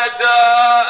قالتا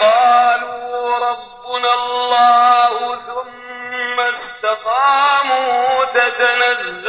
قالوا ربنا الله ثم استقاموا تتنزل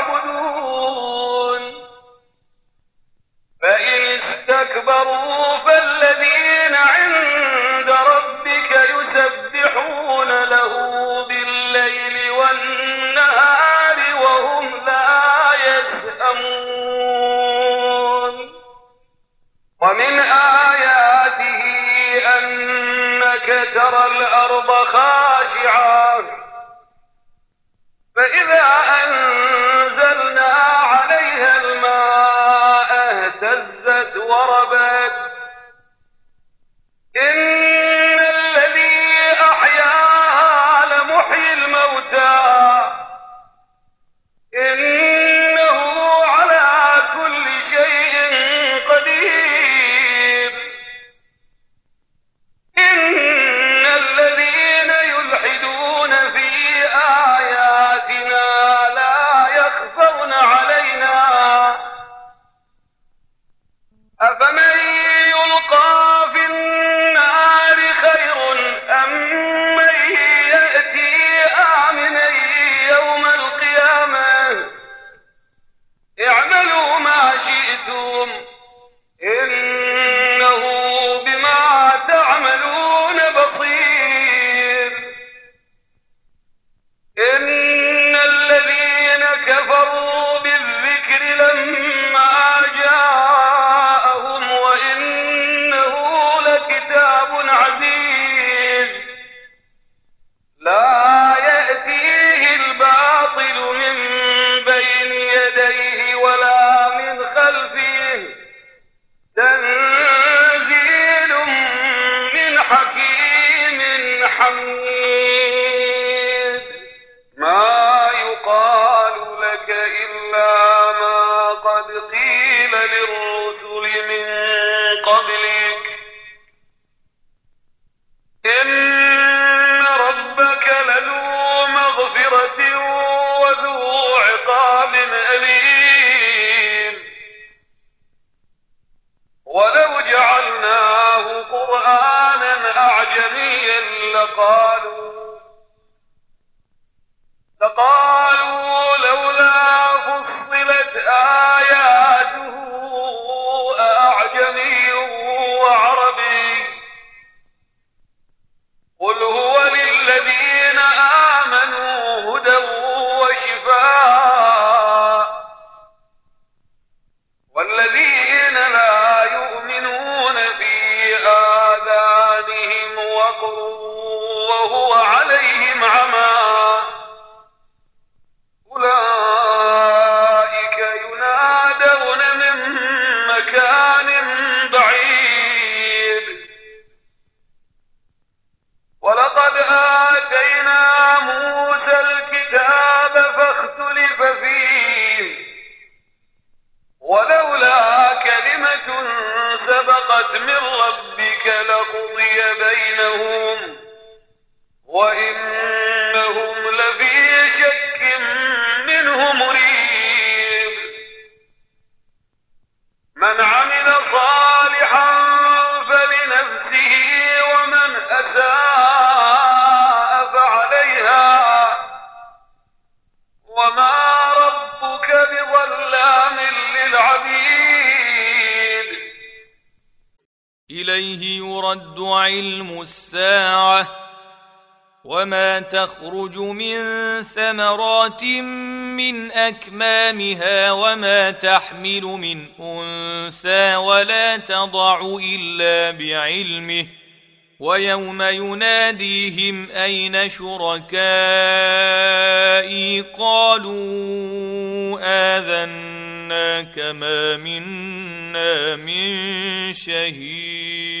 تعبدون اهتزت وربت أعجميا لقالوا لقالوا وما تخرج من ثمرات من اكمامها وما تحمل من انثى ولا تضع الا بعلمه ويوم يناديهم اين شركائي قالوا اذنا كما منا من شهيد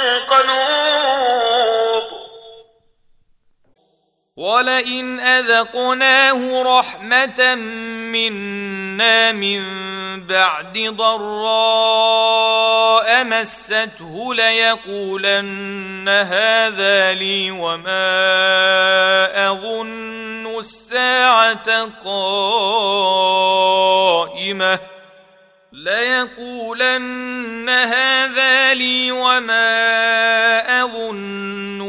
ولئن أذقناه رحمة منا من بعد ضراء مسته ليقولن هذا لي وما أظن الساعة قائمة ليقولن هذا لي وما أظن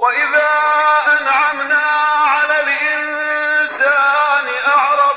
وإذا أنعمنا على الإنسان أعرض